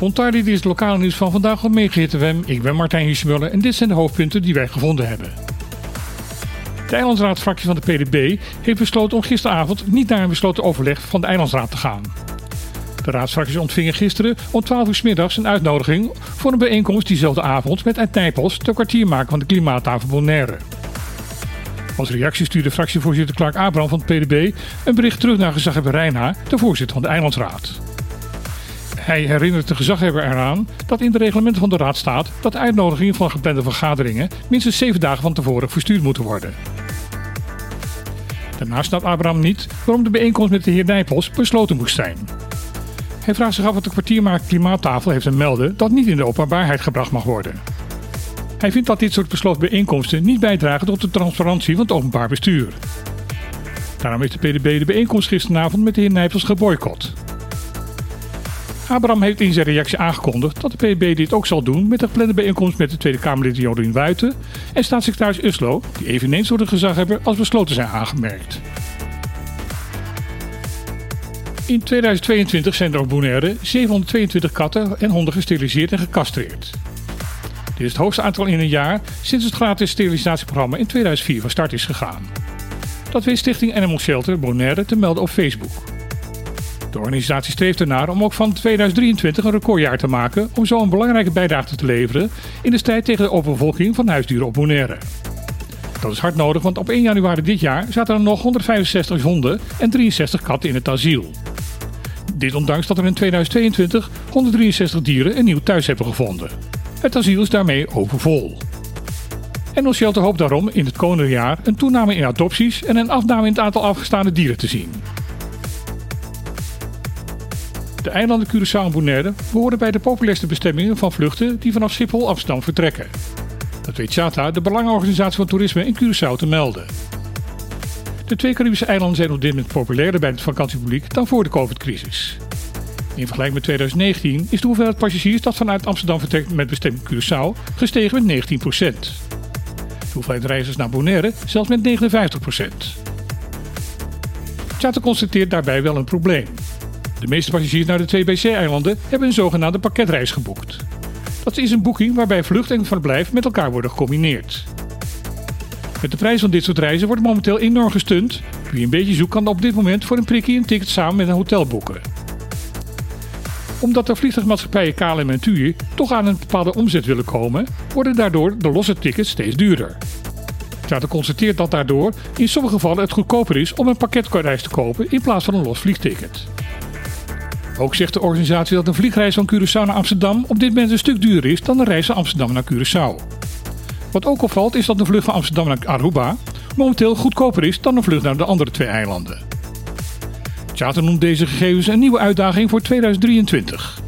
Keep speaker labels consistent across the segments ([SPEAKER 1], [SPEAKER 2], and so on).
[SPEAKER 1] Ontardi, dit is het lokale nieuws van vandaag op Megahit Ik ben Martijn Hirschmuller en dit zijn de hoofdpunten die wij gevonden hebben. De eilandsraadfractie van de PDB heeft besloten om gisteravond niet naar een besloten overleg van de eilandsraad te gaan. De raadsfracties ontvingen gisteren om 12 uur s middags een uitnodiging voor een bijeenkomst diezelfde avond met Ed Nijpels, de kwartiermaker van de klimaattafel Bonaire. Als reactie stuurde fractievoorzitter Clark Abraham van het PDB een bericht terug naar gezaghebber Reina, de voorzitter van de Eilandsraad. Hij herinnert de gezaghebber eraan dat in de reglementen van de Raad staat dat uitnodigingen van geplande vergaderingen minstens zeven dagen van tevoren verstuurd moeten worden. Daarnaast snapt Abraham niet waarom de bijeenkomst met de heer Nijpels besloten moest zijn. Hij vraagt zich af wat de kwartiermaker klimaattafel heeft te melden dat niet in de openbaarheid gebracht mag worden. Hij vindt dat dit soort besloten bijeenkomsten niet bijdragen tot de transparantie van het openbaar bestuur. Daarom heeft de PDB de bijeenkomst gisteravond met de heer Nijpels geboycott. Abraham heeft in zijn reactie aangekondigd dat de PDB dit ook zal doen met de geplande bijeenkomst met de Tweede Kamerlid Jodien Wuiten en staatssecretaris Uslo, die eveneens door de gezaghebber als besloten zijn aangemerkt. In 2022 zijn er op Bonaire 722 katten en honden gesteriliseerd en gecastreerd. Dit is het hoogste aantal in een jaar sinds het gratis sterilisatieprogramma in 2004 van start is gegaan. Dat weet Stichting Animal Shelter Bonaire te melden op Facebook. De organisatie streeft ernaar om ook van 2023 een recordjaar te maken om zo een belangrijke bijdrage te leveren in de strijd tegen de overbevolking van huisdieren op Bonaire. Dat is hard nodig, want op 1 januari dit jaar zaten er nog 165 honden en 63 katten in het asiel. Dit ondanks dat er in 2022 163 dieren een nieuw thuis hebben gevonden. Het asiel is daarmee overvol. En Shelter hoopt daarom in het komende jaar een toename in adopties en een afname in het aantal afgestaande dieren te zien. De eilanden Curaçao en Bonaire behoren bij de populairste bestemmingen van vluchten die vanaf Schiphol Amsterdam vertrekken. Dat weet Chata, de Belangenorganisatie van Toerisme in Curaçao, te melden. De twee Caribische eilanden zijn op dit moment populairder bij het vakantiepubliek dan voor de COVID-crisis. In vergelijking met 2019 is de hoeveelheid passagiers dat vanuit Amsterdam vertrekt met bestemming Curaçao gestegen met 19%. De hoeveelheid reizigers naar Bonaire zelfs met 59%. Chata constateert daarbij wel een probleem. De meeste passagiers naar de twee BC-eilanden hebben een zogenaamde pakketreis geboekt. Dat is een boeking waarbij vlucht en verblijf met elkaar worden gecombineerd. Met de prijs van dit soort reizen wordt momenteel enorm gestund. Wie een beetje zoekt kan op dit moment voor een prikkie een ticket samen met een hotel boeken. Omdat de vliegtuigmaatschappijen KLM en TUI toch aan een bepaalde omzet willen komen, worden daardoor de losse tickets steeds duurder. Tata constateert dat daardoor in sommige gevallen het goedkoper is om een pakketreis te kopen in plaats van een los vliegticket. Ook zegt de organisatie dat een vliegreis van Curaçao naar Amsterdam op dit moment een stuk duurder is dan een reis van Amsterdam naar Curaçao. Wat ook opvalt is dat de vlucht van Amsterdam naar Aruba momenteel goedkoper is dan een vlucht naar de andere twee eilanden. Charter noemt deze gegevens een nieuwe uitdaging voor 2023.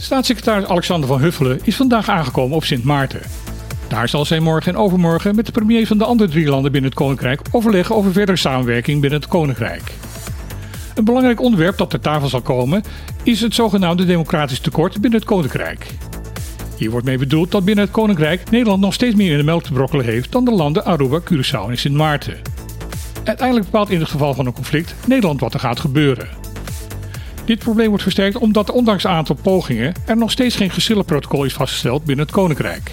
[SPEAKER 1] Staatssecretaris Alexander van Huffelen is vandaag aangekomen op Sint Maarten. Daar zal zij morgen en overmorgen met de premiers van de andere drie landen binnen het Koninkrijk overleggen over verdere samenwerking binnen het Koninkrijk. Een belangrijk onderwerp dat ter tafel zal komen is het zogenaamde democratisch tekort binnen het Koninkrijk. Hier wordt mee bedoeld dat binnen het Koninkrijk Nederland nog steeds meer in de melk te brokkelen heeft dan de landen Aruba, Curaçao en Sint Maarten. Uiteindelijk bepaalt in het geval van een conflict Nederland wat er gaat gebeuren. Dit probleem wordt versterkt omdat ondanks een aantal pogingen er nog steeds geen geschillenprotocol is vastgesteld binnen het Koninkrijk.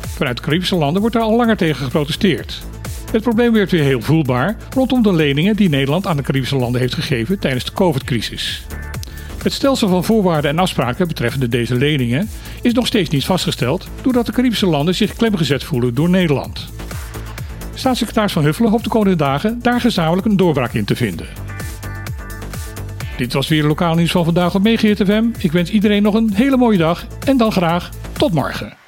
[SPEAKER 1] Vanuit de Caribische landen wordt er al langer tegen geprotesteerd. Het probleem werd weer heel voelbaar rondom de leningen die Nederland aan de Caribische landen heeft gegeven tijdens de COVID-crisis. Het stelsel van voorwaarden en afspraken betreffende deze leningen is nog steeds niet vastgesteld doordat de Caribische landen zich klemgezet voelen door Nederland. Staatssecretaris Van Huffelen hoopt de komende dagen daar gezamenlijk een doorbraak in te vinden. Dit was weer lokaal nieuws van vandaag op Megahit FM. Ik wens iedereen nog een hele mooie dag en dan graag tot morgen.